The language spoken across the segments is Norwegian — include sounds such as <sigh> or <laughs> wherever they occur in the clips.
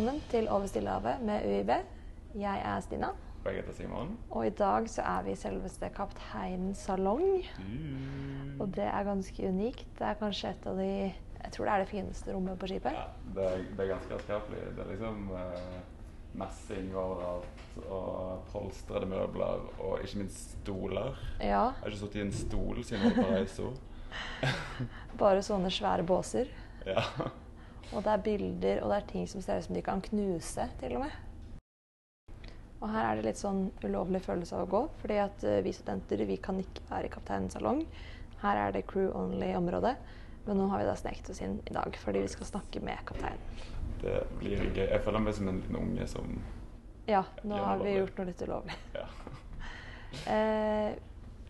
Velkommen til Over Stillehavet med UiB. Jeg er Stina. Og jeg heter Simon. Og i dag så er vi i selveste Kapteinens salong. Mm. Og det er ganske unikt. Det er kanskje et av de Jeg tror det er det fineste rommet på skipet. Ja, det, er, det er ganske herskapelig. Det er liksom eh, messing overalt, og polstrede møbler, og ikke minst stoler. Ja. Jeg har ikke sittet i en stol siden jeg var på Reiso. <laughs> Bare sånne svære båser. Ja. Og det er bilder, og det er ting som ser ut som de kan knuse, til og med. Og her er det litt sånn ulovlig følelse av å gå, fordi at eh, vi studenter vi kan ikke være i kapteinens salong. Her er det crew only-område, men nå har vi da sneket oss inn i dag fordi vi skal snakke med kapteinen. Det blir gøy. Jeg føler meg som en liten unge som Ja, nå har vi gjort noe litt ulovlig. <laughs> Ja. <laughs> Eh,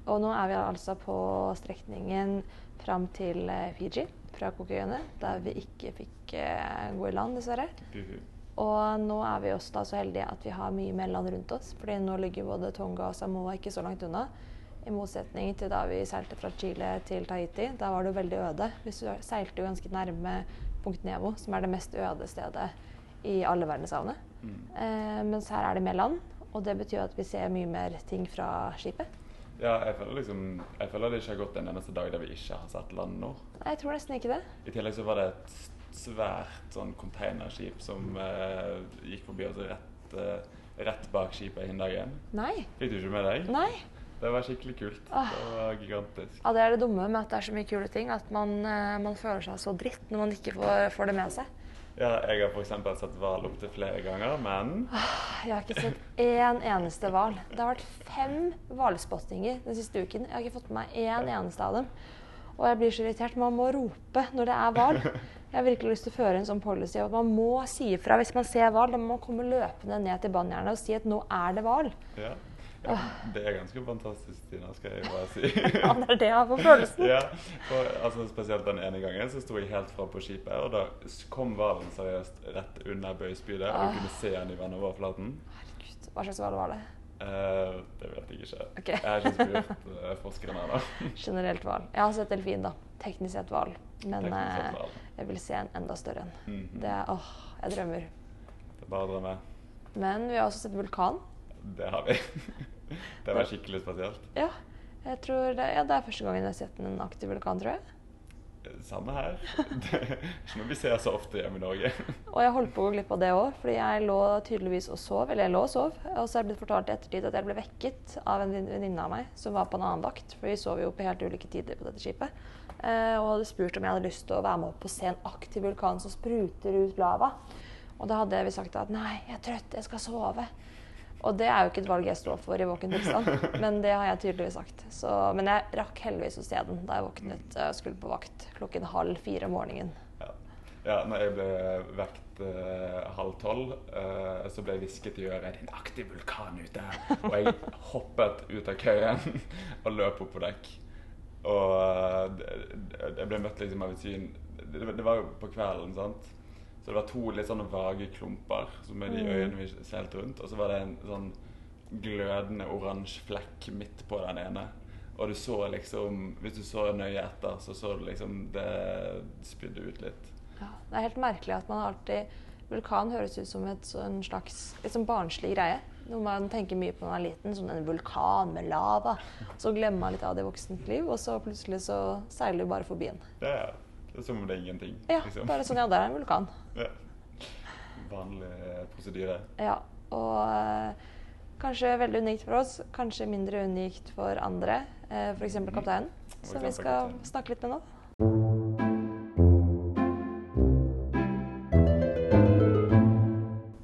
og nå er vi altså på strekningen fram til eh, Fiji fra Kokøyene, der vi ikke fikk eh, gå i land, dessverre. Buhu. Og nå er vi også da så heldige at vi har mye mellom rundt oss, fordi nå ligger både Tonga og Samoa ikke så langt unna. I motsetning til da vi seilte fra Chile til Tahiti. Da var det veldig øde. Vi seilte jo ganske nærme Punkt Nevo, som er det mest øde stedet i alle verdenshavene. Mm. Eh, mens her er det mer land, og det betyr at vi ser mye mer ting fra skipet. Ja, jeg føler liksom Jeg føler det ikke har gått en eneste dag der vi ikke har sett land nå. Nei, Jeg tror nesten ikke det. I tillegg så var det et svært sånn containerskip som eh, gikk forbi oss rett, eh, rett bak skipet den dagen. Nei. Fikk du ikke med deg? Nei. Det var skikkelig kult. Ah. Det var gigantisk. Ja, Det er det dumme med at det er så mye kule ting, at man, eh, man føler seg så dritt når man ikke får, får det med seg. Ja, jeg har f.eks. sett hval opptil flere ganger, men Jeg har ikke sett én eneste hval. Det har vært fem hvalspottinger den siste uken. Jeg har ikke fått med meg én eneste av dem. Og jeg blir så irritert. Man må rope når det er hval. Jeg har virkelig lyst til å føre en sånn policy at man må si ifra hvis man ser hval. Da må man komme løpende ned til Banjernet og si at nå er det hval. ja. Ja. Det er ganske fantastisk, Tina, skal jeg bare si. <laughs> Ja, det er det jeg har på følelsen. ja, for, altså, spesielt den ene gangen så sto jeg helt fra på skipet, og da kom hvalen seriøst rett under bøyspydet, og Ah. du kunne se den i vannoverflaten. Herregud, hva slags hval var det? Eh, det vet jeg ikke. Okay. Jeg har ikke spurt uh, forskerne ennå. <laughs> Generelt hval. Jeg har sett delfin, da. Teknisk sett hval. Men eh, jeg vil se en enda større en. Mhm. Det er Åh, jeg drømmer. Det er bare å drømme. Men vi har også sett vulkan. Det har vi. <laughs> det var skikkelig spesielt. Ja. Jeg tror det, ja, det er første gangen jeg har sett en aktiv vulkan, tror jeg. Samme her. Det er ikke noe vi ser så ofte hjemme i Norge. <laughs> Og jeg holdt på å gå glipp av det òg, fordi jeg lå tydeligvis og sov. Eller jeg lå og sov. Og så er det blitt fortalt i ettertid at jeg ble vekket av en venninne av meg som var på en annen vakt. For vi sov jo på helt ulike tider på dette skipet. Eh, og hadde spurt om jeg hadde lyst til å være med opp og se en aktiv vulkan som spruter ut lava. Og da hadde vi sagt at nei, jeg er trøtt, jeg skal sove. Og det er jo ikke et valg jeg står for i våken tilstand, <laughs> men det har jeg tydeligvis sagt. Så, men jeg rakk heldigvis å se den da jeg våknet og skulle på vakt klokken halv fire om morgenen. Ja. ja, når jeg ble vekt eh, halv tolv, eh, så ble jeg hvisket i øret 'Det er en aktiv vulkan ute'. Og jeg <laughs> hoppet ut av køyen <laughs> og løp opp på dekk. Og eh, jeg ble møtt liksom av et syn det, det var jo på kvelden, sant. Så det var to litt sånne vage klumper som er de øynene vi selte rundt. Og så var det en sånn glødende oransje flekk midt på den ene. Og du så liksom Hvis du så nøye etter, så så du liksom det spydde ut litt. Ja, det er helt merkelig at man alltid Vulkan høres ut som et en slags litt sånn barnslig greie. Noe man tenker mye på når man er liten. Som en vulkan med lava. Så glemmer man litt av det i voksent liv, og så plutselig så seiler du bare forbi den. Det er som om det er ingenting. Ja, liksom. bare sånn ja, det er en vulkan. Ja. Vanlig prosedyre. Ja, og eh, kanskje veldig unikt for oss, kanskje mindre unikt for andre. Eh, F.eks. kapteinen, mm. som vi skal kaptein. snakke litt med nå.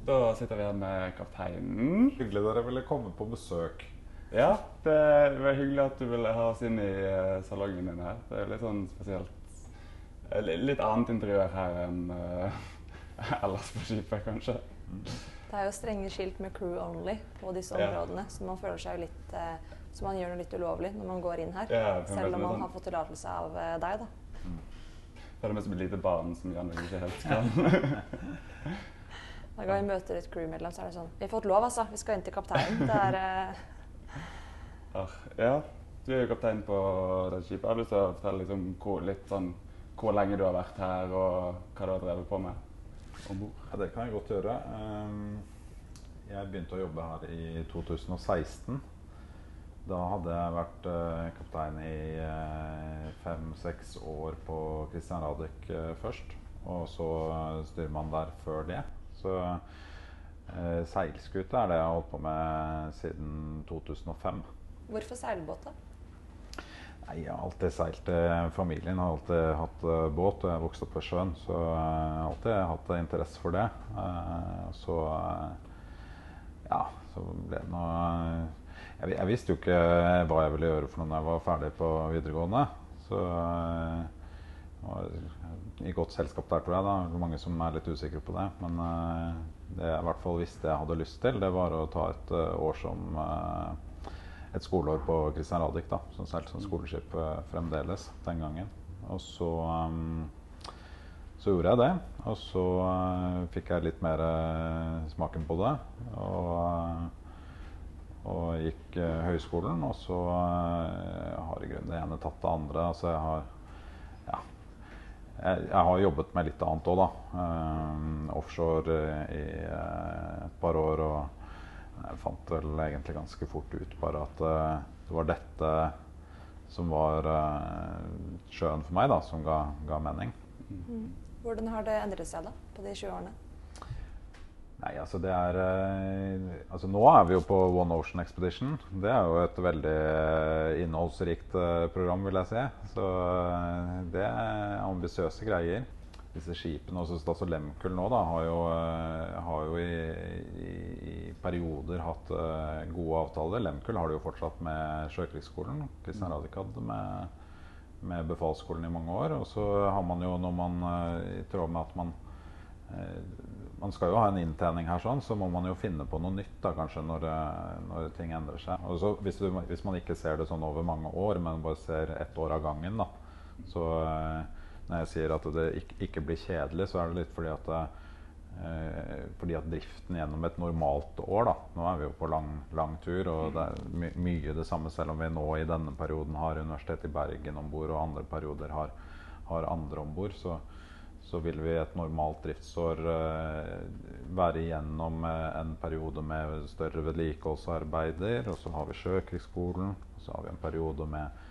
Da sitter vi her med kapteinen. Hyggelig dere ville komme på besøk. Ja, det var hyggelig at du ville ha oss inn i eh, salongen din her. Det er litt sånn spesielt. Li- Litt annet interiør her enn uh, <laughs> ellers på skipet, kanskje. Det er jo strenge skilt med 'crew only' på disse Ja. områdene, så man føler seg jo litt uh, Så man gjør noe litt ulovlig når man går inn her. Ja, selv om man sånn. har fått tillatelse av uh, deg, da. Det er det mest et lite barn som Jan ikke helt <laughs> kan. Hver gang vi møter et crewmedlem, så er det sånn Vi har fått lov, altså. Vi skal inn til kapteinen. Det er <laughs> Ah, Ja, du er jo kaptein på det skipet. Har lyst til å fortelle liksom hvor, litt sånn, hvor lenge du har vært her, og hva du har drevet på med? om bord? Ja, det kan jeg godt gjøre. Um, jeg begynte å jobbe her i 2016. Da hadde jeg vært uh, kaptein i uh, fem-seks år på Christian Radich uh, først. Og så styrmann der før det. Så seilskute er det jeg har holdt på med siden 2005. Hvorfor seilbåt, da? Nei, Jeg har alltid seilt. Eh, familien har alltid hatt uh, båt. og Jeg vokste opp på sjøen, så jeg har alltid hatt interesse for det. Uh, så ja, så ble det noe jeg, jeg, visste jo ikke hva jeg ville gjøre for noe når jeg var ferdig på videregående. Så i godt selskap der, tror jeg. da, det er Mange som er litt usikre på det. Men det jeg i hvert fall visste jeg hadde lyst til, det var å ta et år som et skoleår på Christian Radich, da, som seilte som skoleskip uh, fremdeles den gangen. Og så, um, så gjorde jeg det. Og så uh, fikk jeg litt mer uh, smaken på det. Og, og gikk høyskolen. Og så har i grunnen det ene tatt det andre. Altså jeg har ja, jeg, jeg, har jobbet med litt annet òg, da. offshore i et par år. og jeg fant vel egentlig ganske fort ut bare at uh, det var dette som var uh, sjøen for meg, da, som ga, ga mening. Mm. Hvordan har det endret seg da, på de 20 årene? Nei, altså det er uh, Altså nå er vi jo på One Ocean Expedition. Det er jo et veldig innholdsrikt program, vil jeg si. Så det er ambisiøse greier disse skipene, også Statsråd Lemkull nå, da, har jo, eh, har jo i, i, perioder hatt uh, gode avtaler. Lemkull har det jo fortsatt med Sjøkrigsskolen. Kristian mm. Radikad med, med befalsskolen i mange år. Og så har man jo, når man uh, i tråd med at man man skal jo ha en inntjening her, sånn, så må man jo finne på noe nytt da, kanskje når, når ting endrer seg. Og så, hvis, du, hvis, man ikke ser det sånn over mange år, men bare ser ett år av gangen, da, så når jeg sier at det ikke, blir kjedelig, så er det litt fordi at, eh, fordi at driften gjennom et normalt år da, Nå er vi jo på lang, lang tur, og det er my mye det samme selv om vi nå i denne perioden har Universitetet i Bergen om bord, og andre perioder har, har andre om bord. Så, så, vil vi et normalt driftsår eh, være igjennom eh, en periode med større vedlikeholdsarbeider. Og så har vi Sjøkrigsskolen, og så har vi en periode med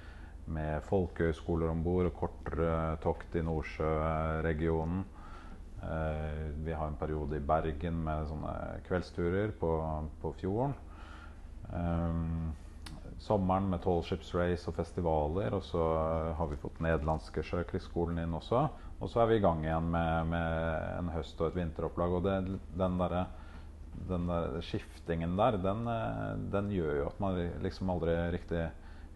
med folkehøyskoler om bord og kortere tokt i Nordsjøregionen. Eh, vi har en periode i Bergen med sånne kveldsturer på, på fjorden. Um, sommeren med Tall Race og festivaler. Og så har vi fått nederlandske sjøkrigsskolen inn også. Og så er vi i gang igjen med, med en høst- og et vinteropplag. Og det, den derre den der skiftingen der, den, den, gjør jo at man liksom aldri riktig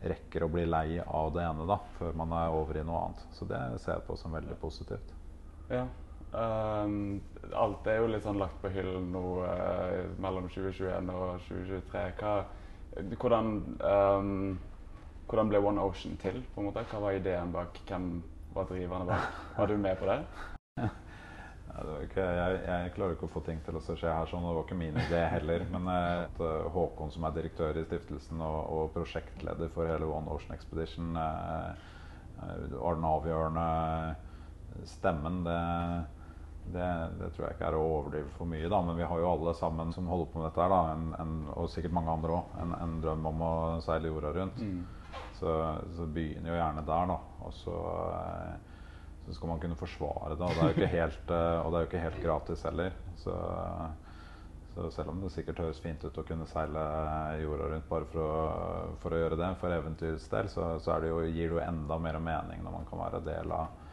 rekker å bli lei av det ene da, før man er over i noe annet. Så det ser jeg på som veldig positivt. Ja. Um, alt er jo litt sånn lagt på hyllen nå uh, mellom 2021 og 2023. Hva, hvordan, um, hvordan, ble One Ocean til? på en måte? Hva var ideen bak? Hvem var driverne bak? Var du med på det? <laughs> Ikke, jeg, jeg, klarer ikke å få ting til å skje her sånn, og det var ikke min idé heller. Men eh, Håkon, som er direktør i stiftelsen og, og prosjektleder for hele One Ocean Expedition, eh, var den avgjørende stemmen. Det, det, det, tror jeg ikke er å overdrive for mye, da. Men vi har jo alle sammen som holder på med dette, her, da, en, en, og sikkert mange andre òg, en, en, drøm om å seile jorda rundt. Mm. Så, så begynner jo gjerne der, da. Og så eh, så skal man kunne forsvare det. Og det er jo ikke helt, <laughs> eh, jo ikke helt gratis heller. Så, så, selv om det sikkert høres fint ut å kunne seile jorda rundt bare for å, for å gjøre det, for eventyrets del, så, så det jo, gir det jo enda mer mening når man kan være del av,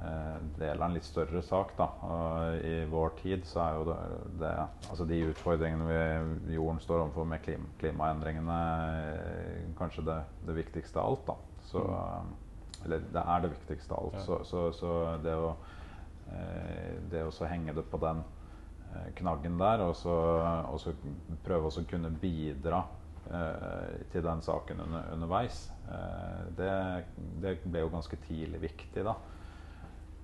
eh, del av en litt større sak. Da. Og I vår tid så er jo det, det altså de utfordringene vi, jorden står overfor med klima, klimaendringene, eh, kanskje det, det viktigste av alt. Da. Så, mm. Eller det er det viktigste av alt. Ja. Så, så, så, det å, eh, det å henge det på den eh, knaggen der, og så, og så prøve å kunne bidra eh, til den saken under, underveis, det, det, ble jo ganske tidlig viktig, da.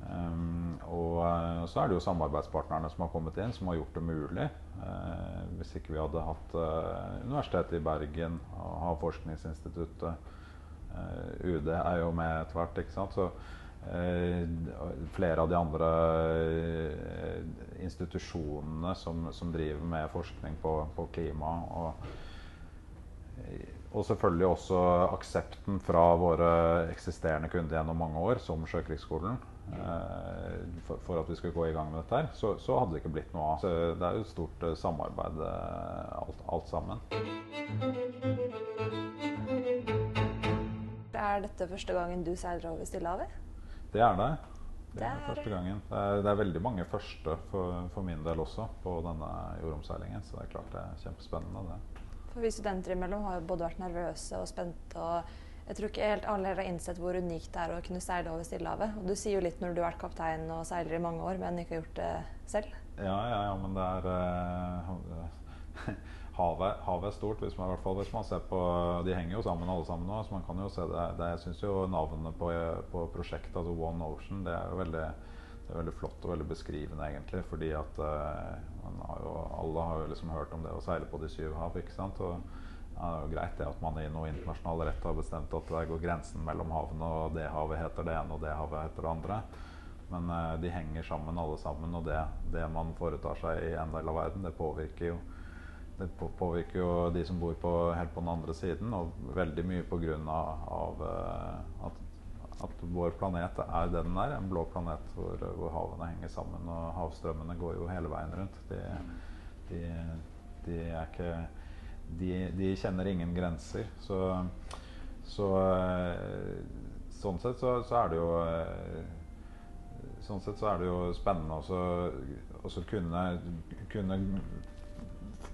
Um, og så er det jo samarbeidspartnerne som har kommet inn, som har gjort det mulig. Uh, hvis ikke vi hadde hatt uh, Universitetet i Bergen og Havforskningsinstituttet Uh, UD er jo med etter hvert. ikke sant? Så eh, flere av de andre eh, institusjonene som, som driver med forskning på, på klima. Og, og selvfølgelig også aksepten fra våre eksisterende kunder gjennom mange år, som Sjøkrigsskolen. Eh, for, for, at vi skulle gå i gang med dette her, så, så hadde det ikke blitt noe av. Så det er jo et stort eh, samarbeid eh, alt, alt sammen. Er dette første gangen du seiler over Stillehavet? Det er det. Det er første gangen. Det er, det er veldig mange første for, for, min del også på denne jordomseilingen. Så det er klart det er kjempespennende. det. For Vi studenter imellom har jo både vært nervøse og spente. og jeg tror ikke helt alle har innsett hvor unikt det er å kunne seile over Stillehavet. Og du sier jo litt når du har vært kaptein og seiler i mange år, men ikke har gjort det selv. Ja, ja, ja men det er uh, <laughs> havet, havet, er stort, hvis man, hvert fall hvis man ser på De henger jo sammen alle sammen nå, så man kan jo se det. det jeg syns jo navnet på, på, prosjektet, altså One Ocean, det er jo veldig, det er veldig flott og veldig beskrivende, egentlig. Fordi at uh, har jo, alle har jo liksom hørt om det å seile på de syv hav, ikke sant. Og, ja, det er jo greit det at man i noe internasjonal rett har bestemt at der går grensen mellom havene, og det havet heter det ene, og det havet heter det andre. Men uh, de henger sammen alle sammen, og det, det, man foretar seg i en del av verden, det påvirker jo det påvirker jo de som bor på, helt på den andre siden, og veldig mye pga. Uh, at, at vår planet er den er, en blå planet hvor, hvor, havene henger sammen. Og havstrømmene går jo hele veien rundt. De, de, de er ikke de, de, kjenner ingen grenser. Så, så eh, sånn sett så, så, er det jo eh, Sånn sett så er det jo spennende å kunne, kunne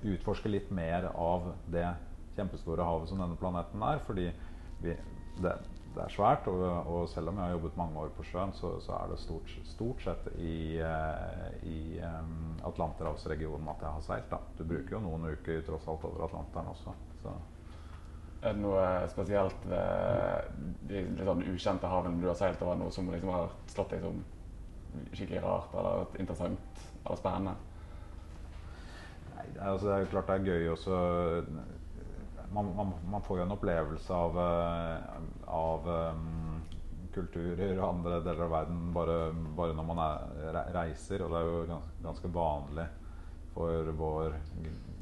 utforske litt mer av det kjempestore havet som denne planeten er. Fordi vi, det, det er svært, og, og, selv om jeg har jobbet mange år på sjøen, så, så er det stort, stort sett i, eh, i um, Atlanterhavsregionen at jeg har seilt. Da. Du bruker jo noen uker tross alt over Atlanteren også. Så. Er det noe spesielt ved de litt sånn ukjente havene du har seilt over, noe som liksom har slått deg som skikkelig rart eller interessant eller spennende? Altså, det er jo klart det er gøy også man, man, man, får jo en opplevelse av, eh, av um, kulturer og andre deler av verden bare, bare, når man er, reiser. Og det er jo ganske, ganske vanlig for vår,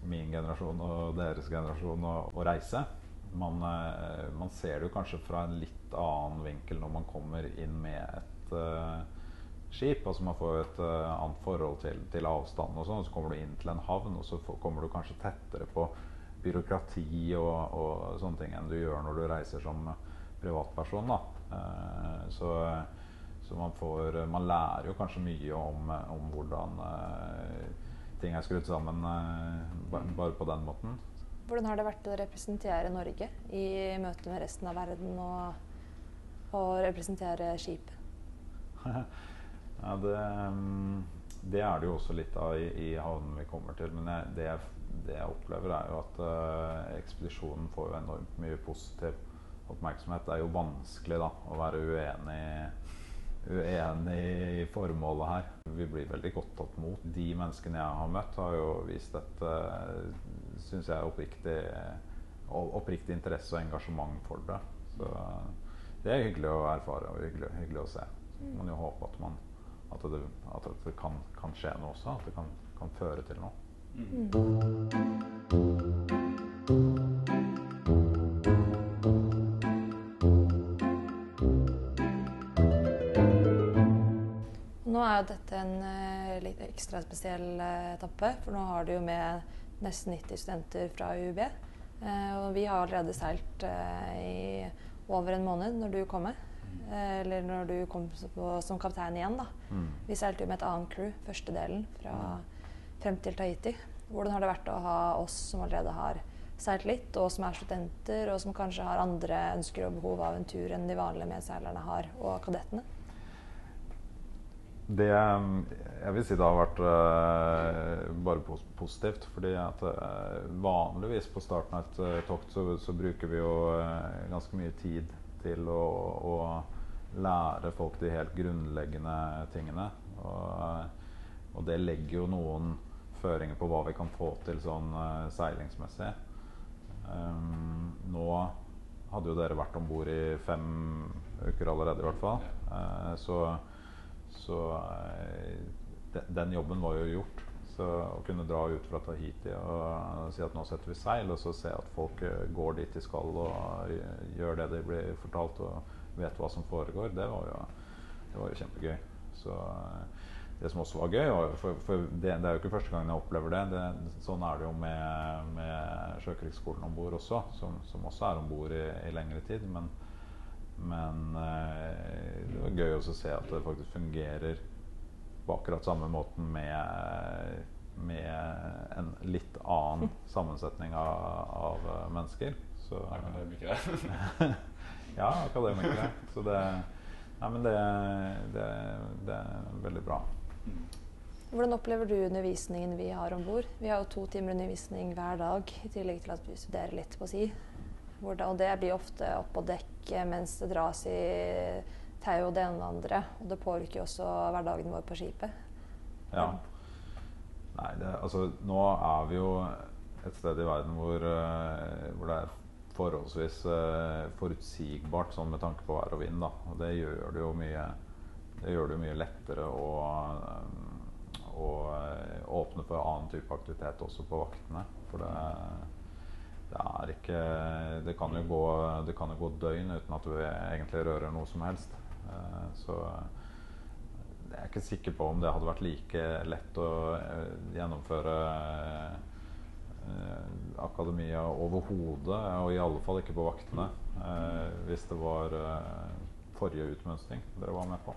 min generasjon og deres generasjon å, å reise. Man, eh, man, ser det jo kanskje fra en litt annen vinkel når man kommer inn med et skip. altså Man får et uh, annet forhold til, til avstanden. og sånn, Så kommer du inn til en havn, og så får, kommer du kanskje tettere på byråkrati og, og, sånne ting enn du gjør når du reiser som privatperson. Eh, så, så man, får, man, lærer jo kanskje mye om, om hvordan uh, ting er skrudd sammen bare på den måten. Hvordan har det vært å representere Norge i møte med resten av verden og, og representere skipet? <laughs> ja, det, mm, det, er det jo også litt av i, i havnen vi kommer til. Men jeg, det jeg det jeg opplever, er jo at uh, ekspedisjonen får jo enormt mye positiv oppmerksomhet. Det er jo vanskelig da, å være uenig, uenig i formålet her. Vi blir veldig godt tatt mot. De menneskene jeg har møtt, har jo vist et uh, jeg, oppriktig, oppriktig interesse og engasjement for det. Så det er hyggelig å erfare og hyggelig, hyggelig å se. Man jo håpe at, man, at, det, at det kan, kan, skje noe også. At det kan, kan føre til noe. Mm. Nå er jo dette en uh, litt ekstra spesiell uh, etappe, for nå har du jo med nesten 90 studenter fra UiB. Uh, og vi har allerede seilt i over en måned når du kom med. Eller når du kom som kaptein igjen, da. Mm. Vi seilte jo med et annet crew, første delen, fra frem til Tahiti. Hvordan har det vært å ha oss som allerede har seilt litt, og som er studenter, og som kanskje har andre ønsker og behov av en tur enn de vanlige medseilerne har, og kadettene? Det jeg vil si det har vært uh, bare positivt. fordi at uh, vanligvis på starten av et uh, tokt så, så, bruker vi jo ganske mye tid til å, å, lære folk de helt grunnleggende tingene. Og, og det legger jo noen føringer på hva vi kan få til sånn uh, seilingsmessig. Um, nå hadde jo dere vært om bord i fem uker allerede, i hvert fall. Uh, så så uh, de, den jobben var jo gjort. Så å kunne dra ut fra Tahiti og si at nå setter vi seil, og så se at folk eh, går dit de skal og gjør det de blir fortalt og vet hva som foregår, det var jo, det var jo kjempegøy. Så eh, det som også var gøy, for, for det, det, er jo ikke første gangen jeg opplever det. det sånn er det jo med, med Sjøkrigsskolen om bord også, som, som, også er om bord i, i, lengre tid. Men, men eh, det var gøy å se at det faktisk fungerer på akkurat samme måten med, med en litt annen sammensetning av, av mennesker. Så, akademikere. <laughs> ja, akademikere. Så det Nei, men det, det, det er veldig bra. Hvordan opplever du undervisningen vi har om bord? Vi har jo to timer undervisning hver dag, i tillegg til at vi studerer litt på si. Hvordan, og det blir ofte opp på dekk mens det dras i tau jo det ene og det andre. Og det påvirker jo også hverdagen vår på skipet. Ja. Nei, det, altså nå er vi jo et sted i verden hvor, uh, hvor det er forholdsvis uh, forutsigbart sånn med tanke på vær og vind. Da. Og det gjør det jo mye, det gjør det mye lettere å, um, å åpne for annen type aktivitet også på vaktene. For det, det er ikke det kan, gå, det kan jo gå døgn uten at du egentlig rører noe som helst. Eh, så jeg er ikke sikker på om det hadde vært like lett å eh, gjennomføre eh, akademia overhodet, og i alle fall ikke på vaktene, hvis det var forrige utmønstring dere var med på.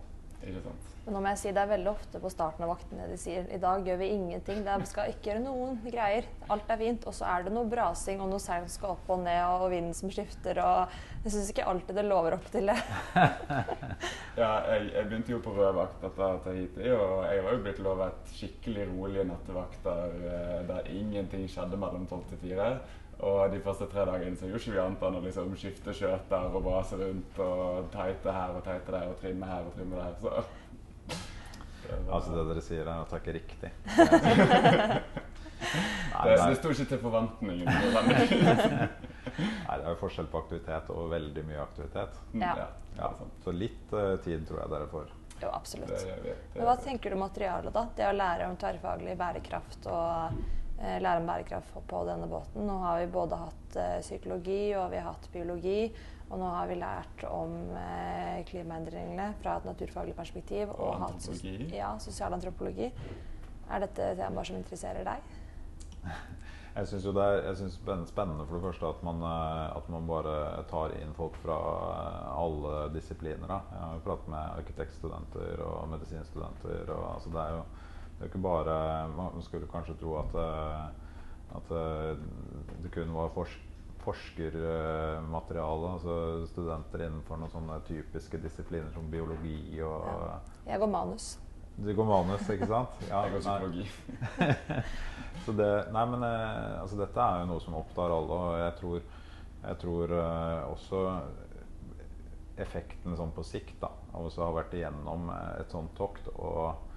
Men nå må jeg si Det er veldig ofte på starten av vaktene de sier i dag gjør vi ingenting. Det skal ikke gjøre noen greier. Alt er fint. Og så er det noe brasing og noe seil som skal opp og ned, og vinden som skifter. og Jeg syns ikke alltid det lover opp til det. <laughs> <laughs> ja, jeg, jeg, begynte jo på rød vakt etter Tahiti, og jeg var jo blitt lovet skikkelig rolige nattevakter eh, der ingenting skjedde mellom tolv til fire. Og de første tre dagene så gjorde ikke vi annet enn å liksom skifte skjøter og brase rundt og teite her og teite der og trimme her og trimme der. Så det var, Altså det dere sier, er er ikke riktig. <laughs> Nei, det, det sto ikke til forventningene. <laughs> Nei, det er jo forskjell på aktivitet og veldig mye aktivitet. Ja. ja så litt uh, tid tror jeg dere får. Jo, absolutt. Det, det, Men hva tenker du om materialet, da? Det å lære om tverrfaglig bærekraft og lære om bærekraft på denne båten. Nå har vi både hatt eh, psykologi og vi har hatt biologi. Og nå har vi lært om eh, klimaendringene fra et naturfaglig perspektiv. Og, og hatt sos ja, sosialantropologi. Er dette temaer som interesserer deg? <laughs> Jeg syns det er spennende for det første at man, at man, bare tar inn folk fra alle disipliner. Da. Jeg har jo pratet med arkitektstudenter og medisinstudenter. Og, altså det er jo det er ikke bare Man skulle kanskje tro at, eh, at eh, det kun var forsk forskermateriale, altså studenter innenfor noen sånne typiske disipliner som biologi og ja. Jeg går manus. Du går manus, ikke sant? <laughs> Ja, jeg går psykologi. <laughs> så det, nei, men eh, altså, dette er jo noe som opptar alle, og jeg tror, jeg tror uh, også effekten sånn på sikt da, av å ha vært igjennom et sånt tokt og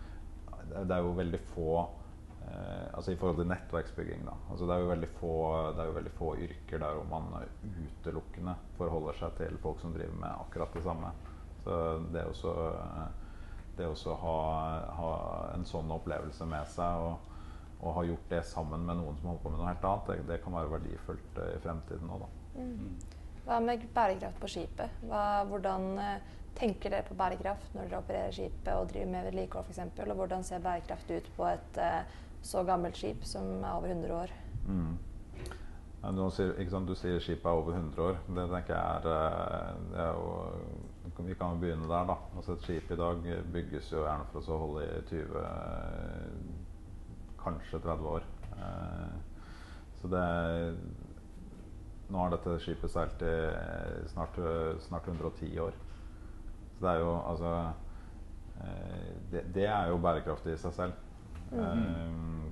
det er jo veldig få eh, altså I forhold til nettverksbygging, da. Altså det, er få, det er jo veldig få yrker der hvor man utelukkende forholder seg til folk som driver med akkurat det samme. Så det å det å ha, ha, en sånn opplevelse med seg og, og, ha gjort det sammen med noen som holder på med noe helt annet, det, det kan være verdifullt eh, i fremtiden òg, da. Mm. Hva med bærekraft på skipet? Hva, hvordan eh, tenker dere på bærekraft når dere opererer skipet og driver med vedlikehold f.eks.? Og hvordan ser bærekraft ut på et uh, så gammelt skip som er over 100 år? Mm. Sier, du sier skipet er over 100 år. Det tenker jeg er, eh, det er jo, Vi kan jo begynne der, da. Altså et skip i dag bygges jo gjerne for å holde i 20 Kanskje 30 år. Eh, så det Nå har dette skipet seilt i snart, snart 110 år. Det er jo altså eh, det, det, er jo bærekraftig i seg selv. Mm.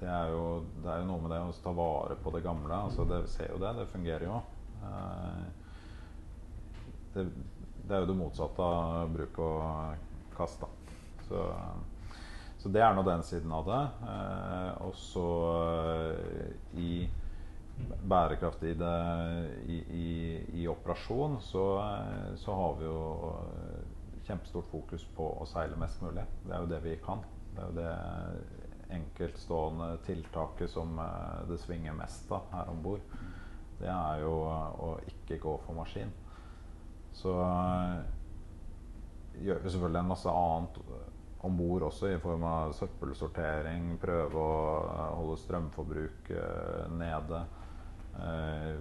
Det, er jo, det er jo noe med det å ta vare på det gamle. Altså det ser jo det. Det fungerer jo. Eh, det, det er jo det motsatte av bruk og kast. Så, så, det er nå den siden av det. og så i bærekraft i, det, i, i, i operasjon, så, så, har vi jo kjempestort fokus på å seile mest mulig. Det er jo det vi kan. Det er jo det enkeltstående tiltaket som eh, det svinger mest av her om bord. Det er jo å ikke gå for maskin. Så eh, gjør vi selvfølgelig en masse annet om bord også, i form av søppelsortering, prøve å eh, holde strømforbruket nede. Eh,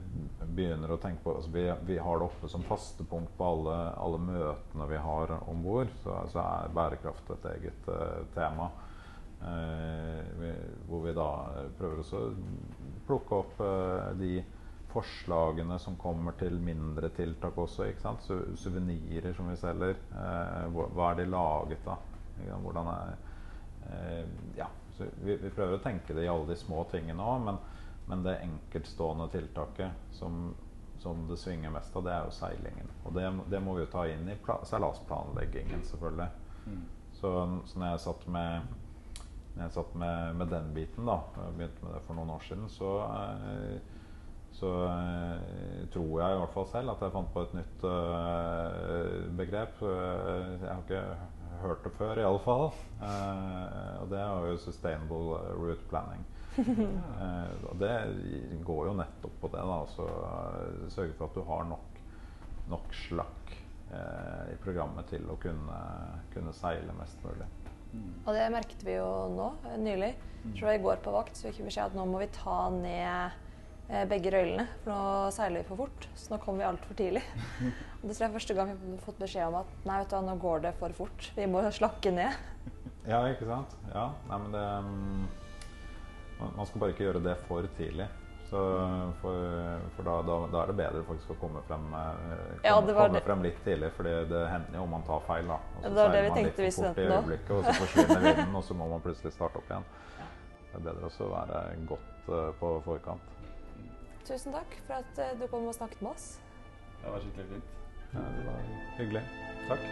begynner å tenke på altså vi, vi, har det oppe som faste punkt på alle, alle møtene vi har om bord. Så, så, er bærekraft et eget uh, tema. Uh, vi, hvor vi da prøver å plukke opp uh, de forslagene som kommer til mindre tiltak også. ikke sant? Su Suvenirer som vi selger. hva er de laget av? Hvordan er Ja, vi, vi, prøver å tenke det i alle de små tingene òg. Men, det enkeltstående tiltaket som, som, det svinger mest av, det er jo seilingen. Og det, det må vi jo ta inn i seilasplanleggingen, selvfølgelig. Mm. Så, så, når jeg satt med når jeg satt med, med, den biten, da, begynte med det for noen år siden, så, eh, så eh, tror jeg i hvert fall selv at jeg fant på et nytt uh, begrep. Jeg har ikke hørt det før, iallfall. Og det er jo sustainable route planning. Eh, og det går jo nettopp på det. da altså, Sørge for at du har nok, nok slakk eh, i programmet til å kunne, kunne seile mest mulig. Mm. Og det merket vi jo nå nylig. Mm. var I går på vakt så fikk vi beskjed at nå må vi ta ned eh, begge røylene, for nå seiler vi for fort. Så nå kommer vi altfor tidlig. <laughs> og det er første gang vi har fått beskjed om at nei, vet du, nå går det for fort. Vi må slakke ned. ja, ikke sant. Ja, nei, men det um man skal bare ikke gjøre det for tidlig. Så for, for da, da, da, er det bedre faktisk å komme frem, komme, ja, komme frem litt tidlig. For det hender jo om man tar feil. da. Og så det var det vi tenkte vi i øyeblikket, og så forsvinner vinden, og så må man plutselig starte opp igjen. Det er bedre også å være godt uh, på forkant. Tusen takk for at uh, du kom og snakket med oss. Det var skikkelig fint. Ja, det var hyggelig. Takk.